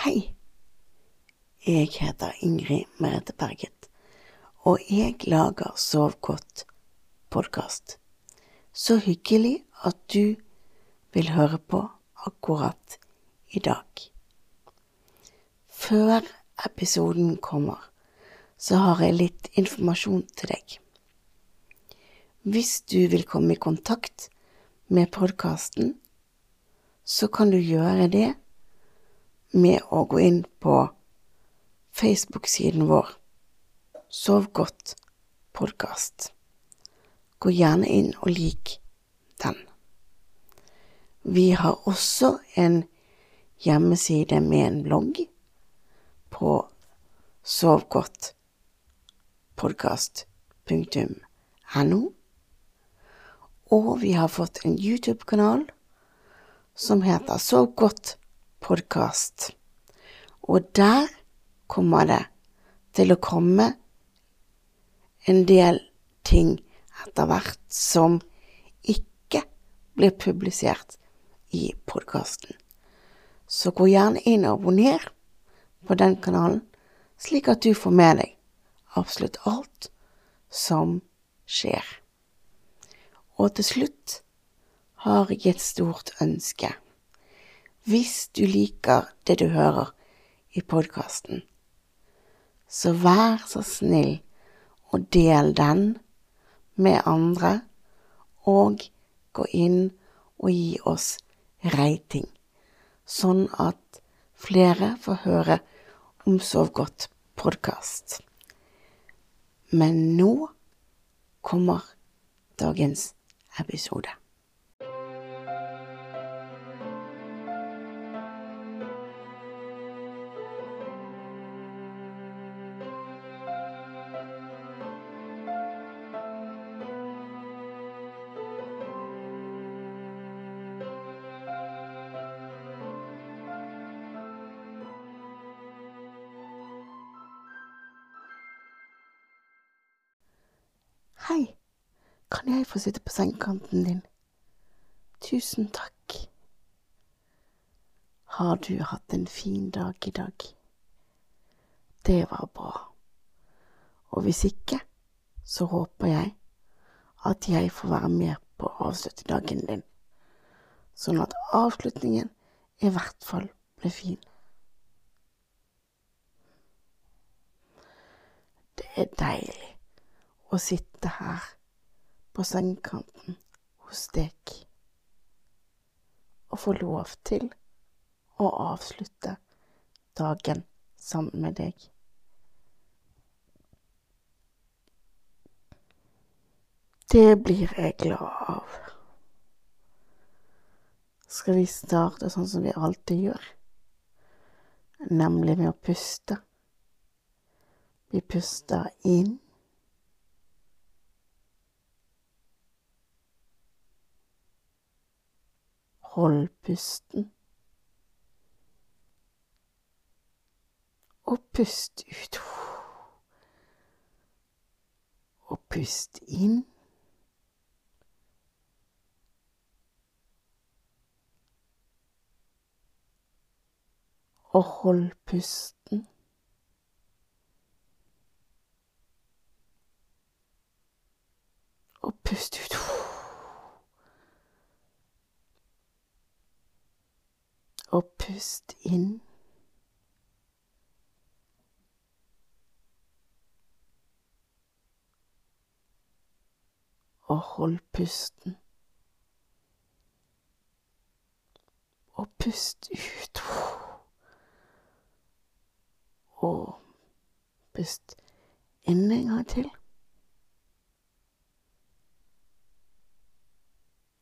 Hei, jeg heter Ingrid Merete Berget, og jeg lager Sov godt podkast. Så hyggelig at du vil høre på akkurat i dag. Før episoden kommer, så har jeg litt informasjon til deg. Hvis du vil komme i kontakt med podkasten, så kan du gjøre det med å gå inn på Facebook-siden vår Sov godt podkast. Gå gjerne inn og lik den. Vi har også en hjemmeside med en blogg på sovgodtpodkast.no. Og vi har fått en YouTube-kanal som heter Sov godt podkast. Og der kommer det til å komme en del ting etter hvert som ikke blir publisert i podkasten. Så gå gjerne inn og abonner på den kanalen, slik at du får med deg absolutt alt som skjer. Og til slutt har jeg et stort ønske. Hvis du liker det du hører i podkasten, så vær så snill og del den med andre, og gå inn og gi oss rating, sånn at flere får høre om Sov godt podkast. Men nå kommer dagens episode. På sengekanten din? Tusen takk. Har du hatt en fin dag i dag? Det var bra. Og hvis ikke, så håper jeg at jeg får være med på å avslutte dagen din, sånn at avslutningen i hvert fall ble fin. Det er deilig å sitte her på sengekanten hos deg og få lov til å avslutte dagen sammen med deg. Det blir jeg glad av. Skal vi starte sånn som vi alltid gjør, nemlig med å puste. Vi puster inn. Hold pusten. Og pust ut. Og pust inn. Og hold pusten. Og pust ut. Og pust inn. Og hold pusten. Og pust ut. Og pust inn en gang til.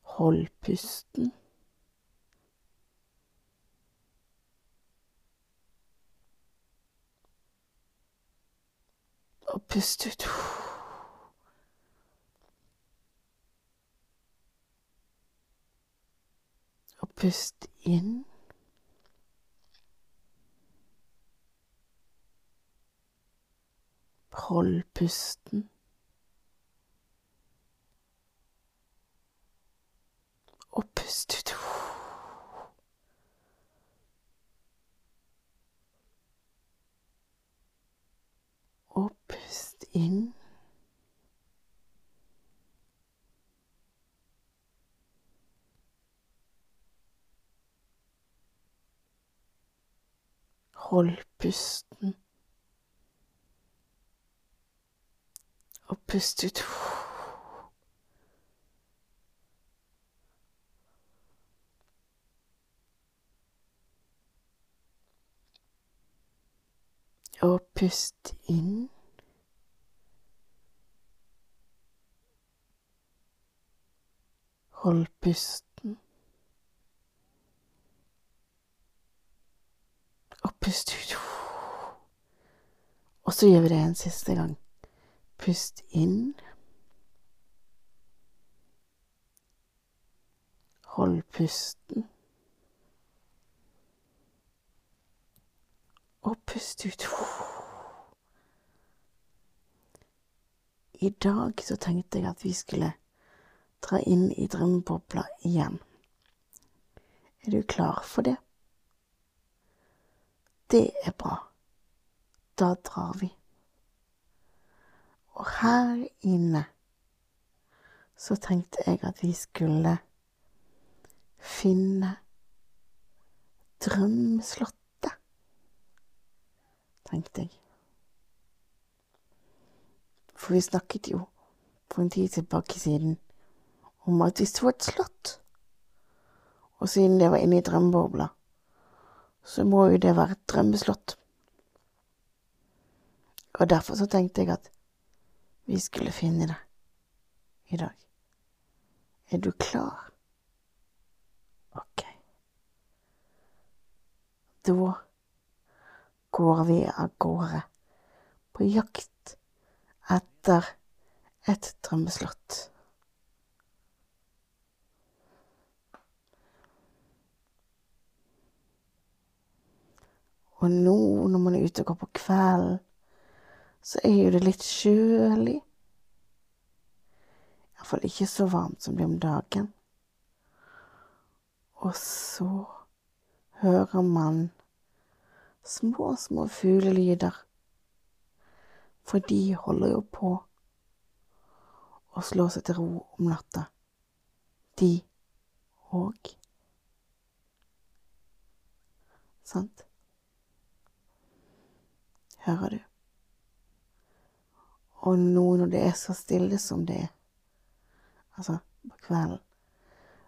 Hold pusten. Og pust ut. Og pust inn. Hold pusten. Og pust ut. Og pust inn. Hold pusten. Og pust ut. Og pust inn. Hold pusten. Og pust ut. Og så gjør vi det en siste gang. Pust inn. Hold pusten. Og pust ut. I dag så tenkte jeg at vi skulle dra inn i drømmebobla igjen. Er du klar for det? Det er bra. Da drar vi. Og her inne så tenkte jeg at vi skulle finne drømmeslottet, tenkte jeg. For vi snakket jo for en tid tilbake siden om at vi sto et slott. Og siden det var inne i drømmebobla, så må jo det være et drømmeslott. Og derfor så tenkte jeg at vi skulle finne det i dag. Er du klar? Ok. Da går vi av gårde på jakt etter et drømmeslott. Og nå når man er ute og går på kvelden, så er jo det litt kjølig. Iallfall ikke så varmt som det er om dagen. Og så hører man små, små fuglelyder. For de holder jo på å slå seg til ro om natta, de òg. Sant? Hører du? Og nå når det er så stille som det er, altså på kvelden,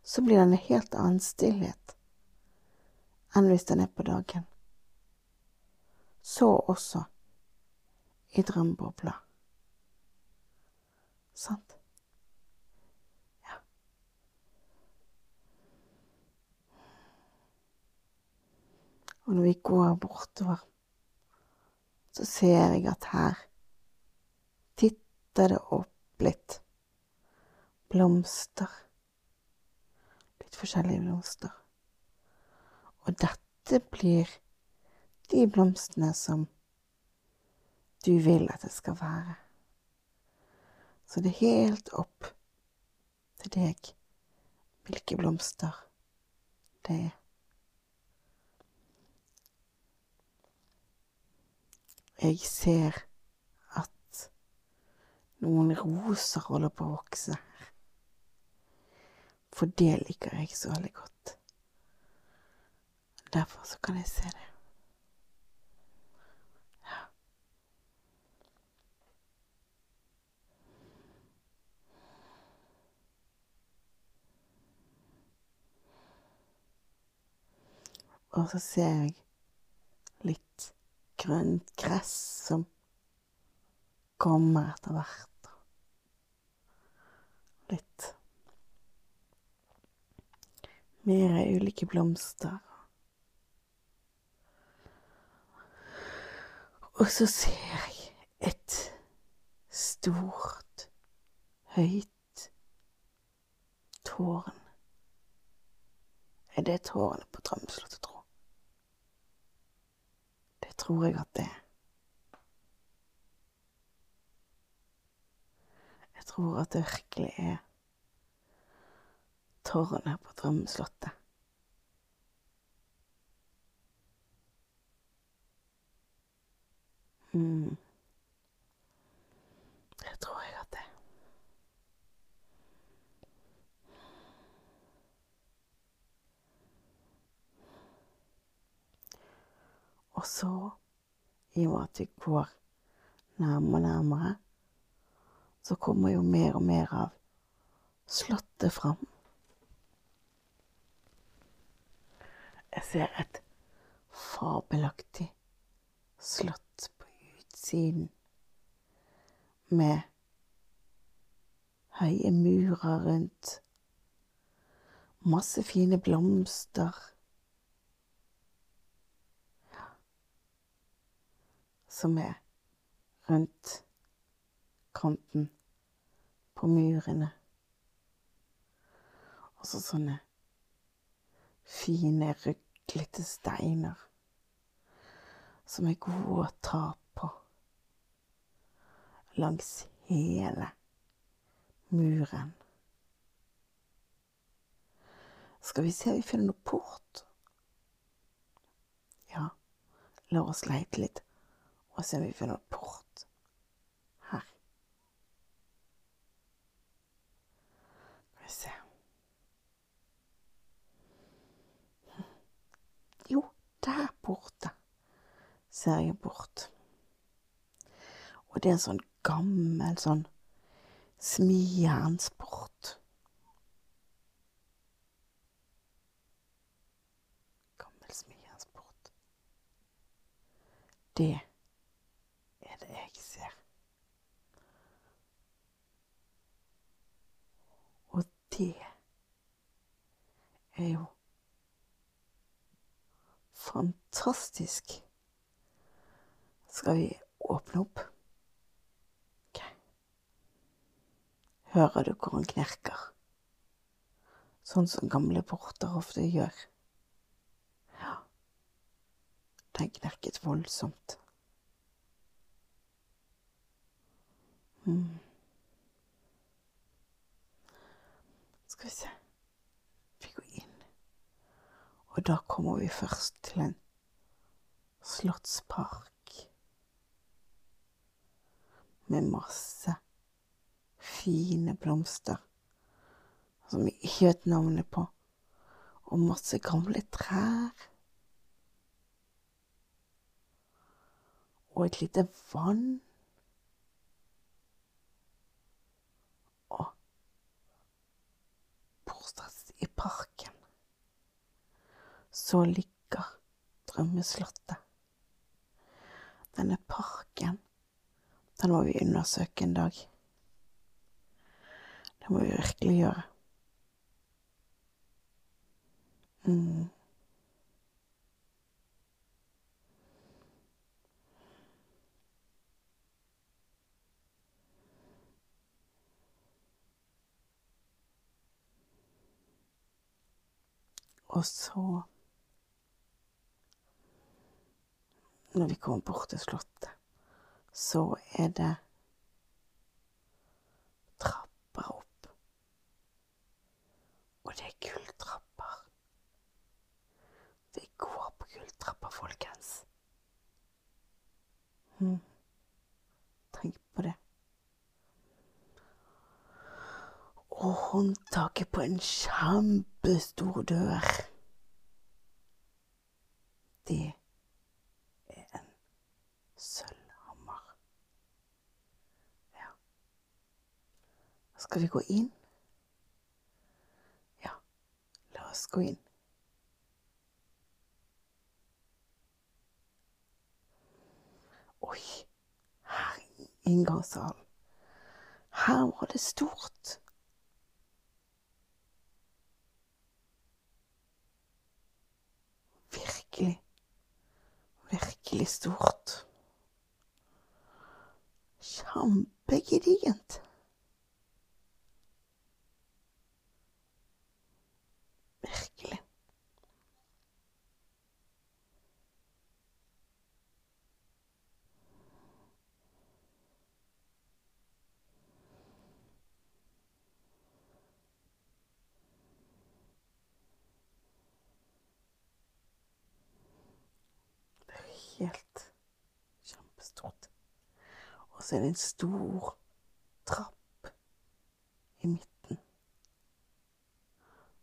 så blir det en helt annen stillhet enn hvis den er på dagen. Så også i drømmebobla. Sant? Ja. Og når vi går bortover, så ser jeg at her titter det opp litt blomster. Litt forskjellige blomster. Og dette blir de blomstene som du vil at det skal være. Så det er helt opp til deg hvilke blomster det er. Jeg ser at noen roser holder på å vokse her. For det liker jeg så veldig godt. Derfor så kan jeg se det. Og så ser jeg litt grønt gress som kommer etter hvert. Litt mer ulike blomster. Og så ser jeg et stort, høyt tårn. Er det tårnet på Drømmeslottet, tro? Tror jeg at det er. Jeg tror at det virkelig er tårnet på Drømmeslottet. Mm. Og så, i og med at vi går nærmere og nærmere, så kommer jo mer og mer av slottet fram. Jeg ser et fabelaktig slott på utsiden med høye murer rundt, masse fine blomster. Som er rundt kanten på murene. Og så sånne fine, ruglete steiner som er gode å ta på langs hele muren. Skal vi se om vi finner noe port? Ja, la oss leite litt og se om vi finner noe port her. Skal vi se Jo, der borte ser jeg bort. Og det er en sånn gammel sånn smijernsport. Gammel smijernsport. Det er det jeg ser. Og det er jo fantastisk. Skal vi åpne opp? Ok. Hører du hvor han knerker? Sånn som gamle porter ofte gjør. Ja, den knerket voldsomt. Mm. Skal vi se Vi går inn, og da kommer vi først til en slottspark med masse fine blomster som vi ikke vet navnet på, og masse gamle trær. Og et lite vann. Og bortstått i parken så ligger drømmeslottet. Denne parken den må vi undersøke en dag. Det må vi virkelig gjøre. Mm. Og så Når vi kommer bort til Slottet så er det trapper opp. Og det er gulltrapper. Vi går på gulltrapper, folkens. Mm. Tenk på det. Og håndtaket på en kjempestor dør. Det er en sølv. Skal vi gå inn? Ja, la oss gå inn. Oi, her i inngangssalen. Her var det stort. Virkelig, virkelig stort. Kjempegedigent. Virkelig. Det er helt kjempestort. Og så er det en stor trapp i midten.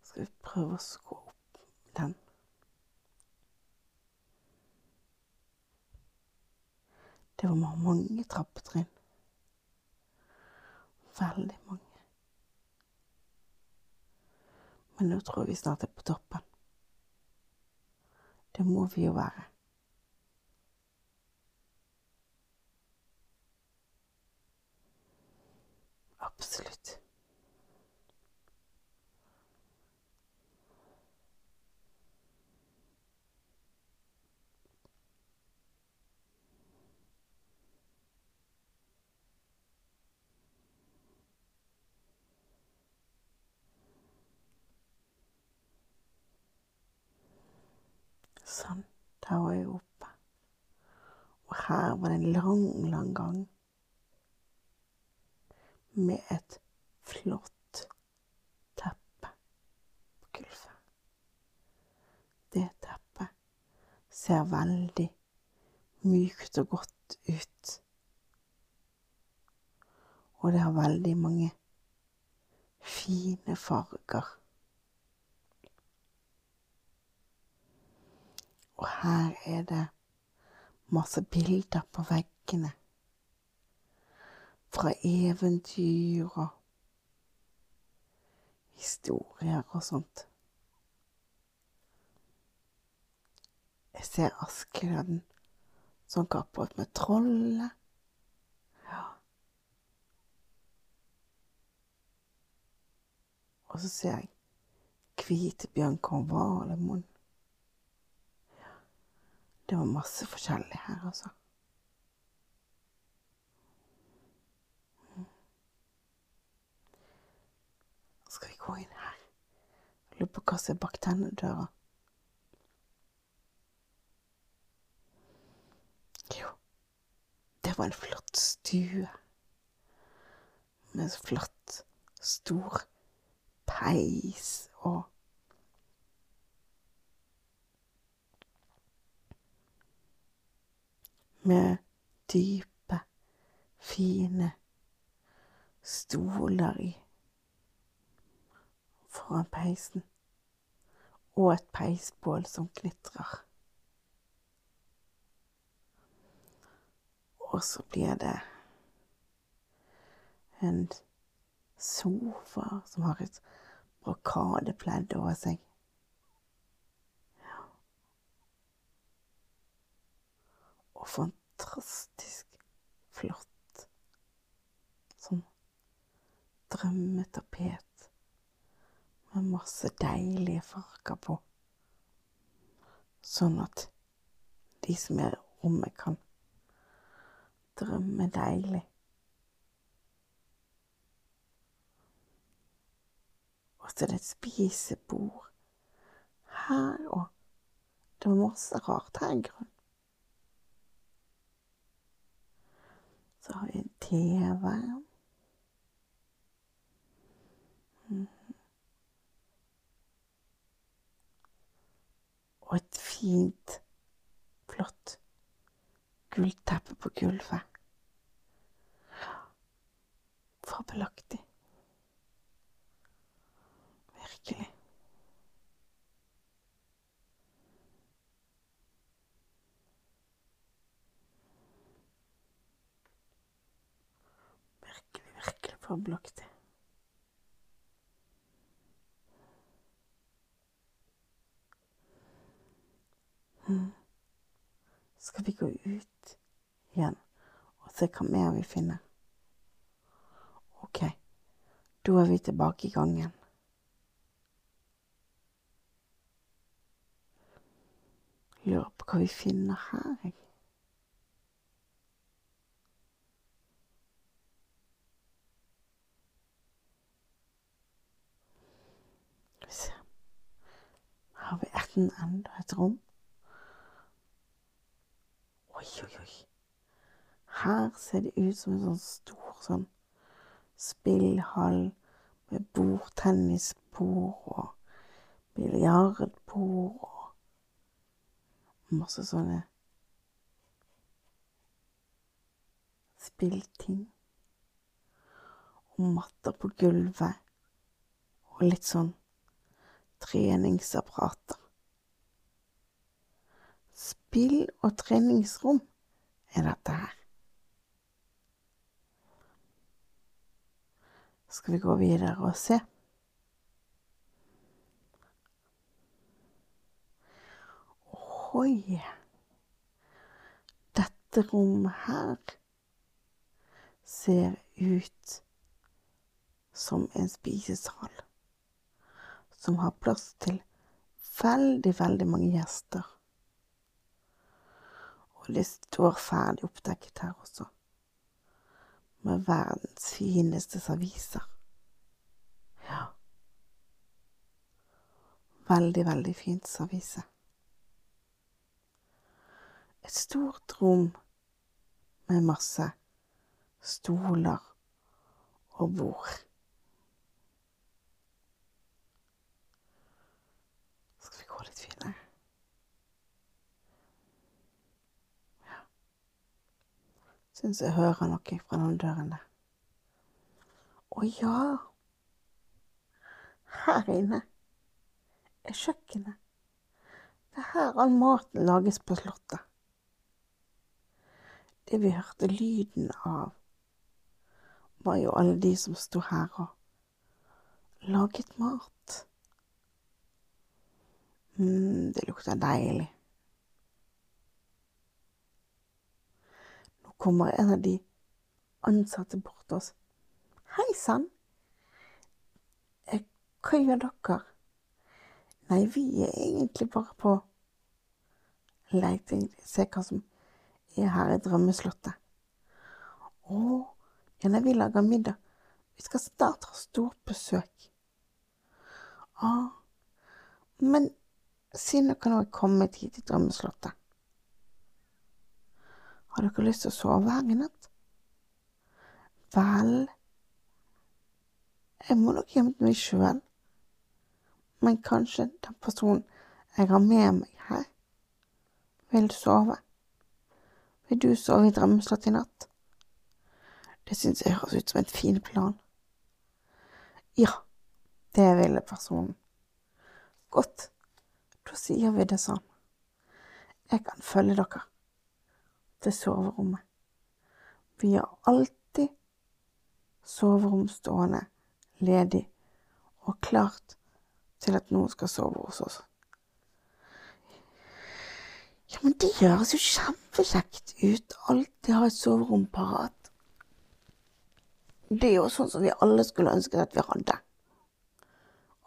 Skal vi prøve å gå opp den? Det var mange trappetrinn. Veldig mange. Men nå tror jeg vi snart er på toppen. Det må vi jo være. Absolutt. Sånn, Da var jeg oppe. Og her var det en lang, lang gang med et flott teppe på gulvet. Det teppet ser veldig mykt og godt ut. Og det har veldig mange fine farger. Og her er det masse bilder på veggene. Fra eventyr og historier og sånt. Jeg ser Askeladden som kappet med trollet. Ja. Og så ser jeg Kvitebjørn kong Valemon. Det var masse forskjellig her, altså. Så skal vi gå inn her. Jeg lurer på hva som er bak denne døra. Jo, det var en flott stue. Med så flott, stor peis og med dype, fine stoler i foran peisen, og et peisbål som knitrer. Og så blir det en sofa som har et brokadepledd over seg. Og fantastisk flott. Sånn drømmetapet med masse deilige farger på. Sånn at de som er i rommet, kan drømme deilig. Og så er det et spisebord her, og det var masse rart her i grunnen. Så har vi en TV. Og et fint, flott gullteppe på gulvet. Fabelaktig. Virkelig. Virkelig, virkelig fabelaktig. Skal vi gå ut igjen og se hva mer vi finner? Ok, da er vi tilbake i gangen. Lurer på hva vi finner her, jeg. Her har vi enten enda et rom. Oi, oi, oi. Her ser det ut som en sånn stor sånn spillhall med bordtennisbord og biljardbord og masse sånne spillting. Og matter på gulvet og litt sånn treningsapparater spill og treningsrom er dette her. Skal vi gå videre og se? Oi! Dette rommet her ser ut som en spisesal som har plass til veldig, veldig mange gjester. Og å står ferdig oppdekket her også, med verdens fineste serviser. Ja. Veldig, veldig fint servise et stort rom med masse stoler og bord. Skal vi gå litt finere? Syns jeg hører noe fra den døren der. Å ja! Her inne er kjøkkenet. Det er her all maten lages på Slottet. Det vi hørte lyden av, var jo alle de som sto her og laget mat. mm, det lukter deilig. Kommer en av de ansatte bort til oss. Hei sann, eh, hva gjør dere? Nei, vi er egentlig bare på leiting, se hva som er her i drømmeslottet. Å, ja, nei, vi lager middag. Vi skal snart ha storbesøk. Ja, men siden dere nå er kommet hit i drømmeslottet, har dere lyst til å sove her i natt? Vel, jeg må nok hjem til meg sjøl, men kanskje den personen jeg har med meg her, vil sove. Vil du sove i drømmeslott i natt? Det synes jeg høres ut som en fin plan. Ja, det ville personen. Godt, da sier vi det sånn. Jeg kan følge dere til soverommet. Vi har alltid soverom stående ledig og klart til at noen skal sove hos oss. Ja, men det høres jo kjempekjekt ut. Alltid ha et soverom parat. Det er jo sånn som vi alle skulle ønske at vi hadde.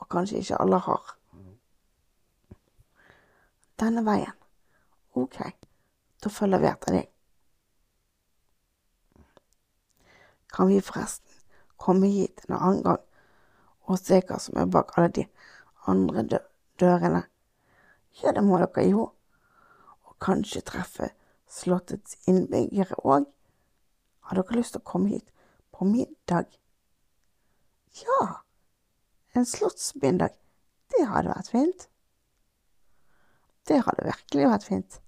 Og kanskje ikke alle har. Denne veien. Ok, da følger vi etter deg. Kan vi forresten komme hit en annen gang og se hva som er bak alle de andre dørene? Ja, det må dere jo Og kanskje treffe slottets innbyggere òg. Har dere lyst til å komme hit på middag? Ja, en slottsmiddag, det hadde vært fint. Det hadde virkelig vært fint.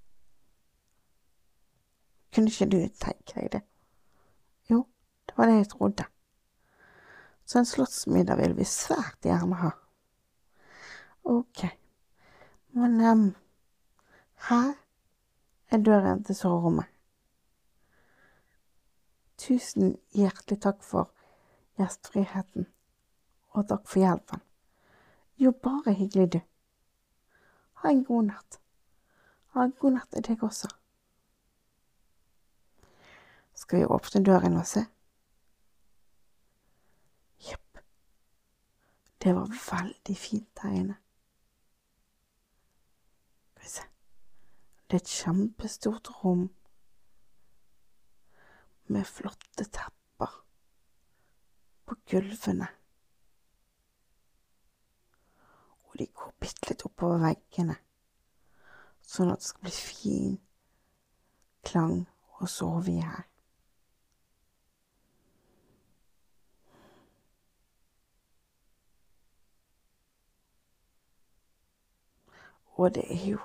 Kunne ikke du tenke deg det? Jo, det var det jeg trodde. Så en slottsmiddag vil vi svært gjerne ha. Ok, men um, her er døren til soverommet. Tusen hjertelig takk for gjestfriheten, og takk for hjelpen. Jo, bare hyggelig, du. Ha en god natt. Ha en god natt til deg også. Skal vi åpne døren og se? Jepp. Det var veldig fint her inne. Skal vi se. Det er et kjempestort rom med flotte tepper på gulvene. Og de går bitte litt oppover veggene, sånn at det skal bli fin klang å sove i her. Og det er jo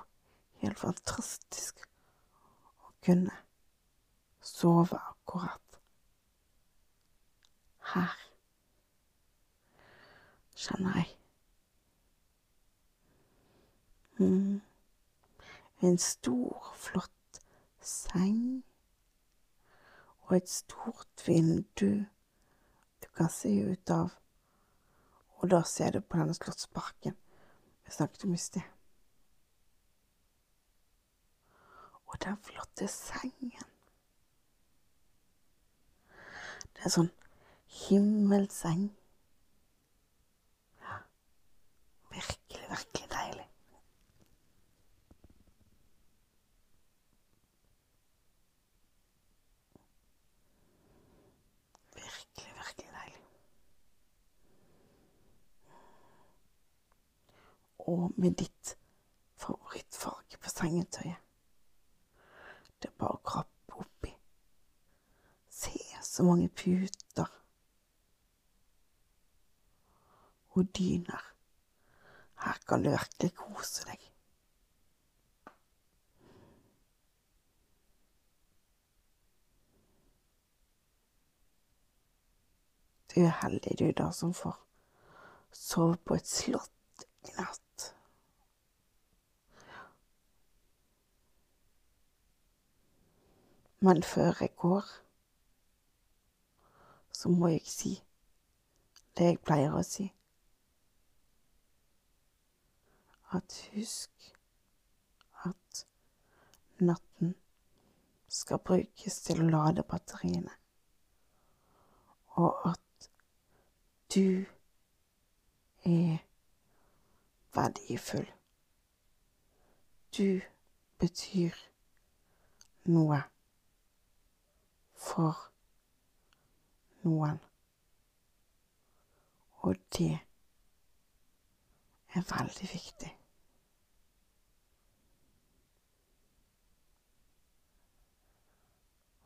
helt fantastisk å kunne sove akkurat her, kjenner jeg. Mm. En stor, flott seng og et stort vindu Du kan se ut av Og da ser du på denne slottsparken vi snakket om i sted. Og den flotte sengen. Det er sånn himmelseng. Ja. Virkelig, virkelig deilig. Virkelig, virkelig deilig. Og med ditt favorittfarge på sengetøyet. Det bare å krappe oppi. Se så mange puter. Og dyner. Her kan du virkelig kose deg. Du er heldig du da som får sove på et slott i natt. Men før jeg går, så må jeg si det jeg pleier å si. At husk at natten skal brukes til å lade batteriene, og at du er verdifull. Du betyr noe for noen. Og det er veldig viktig.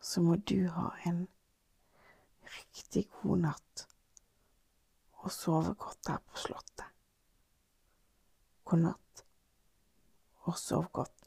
Så må du ha en riktig god natt og sove godt her på Slottet. God natt, og sov godt.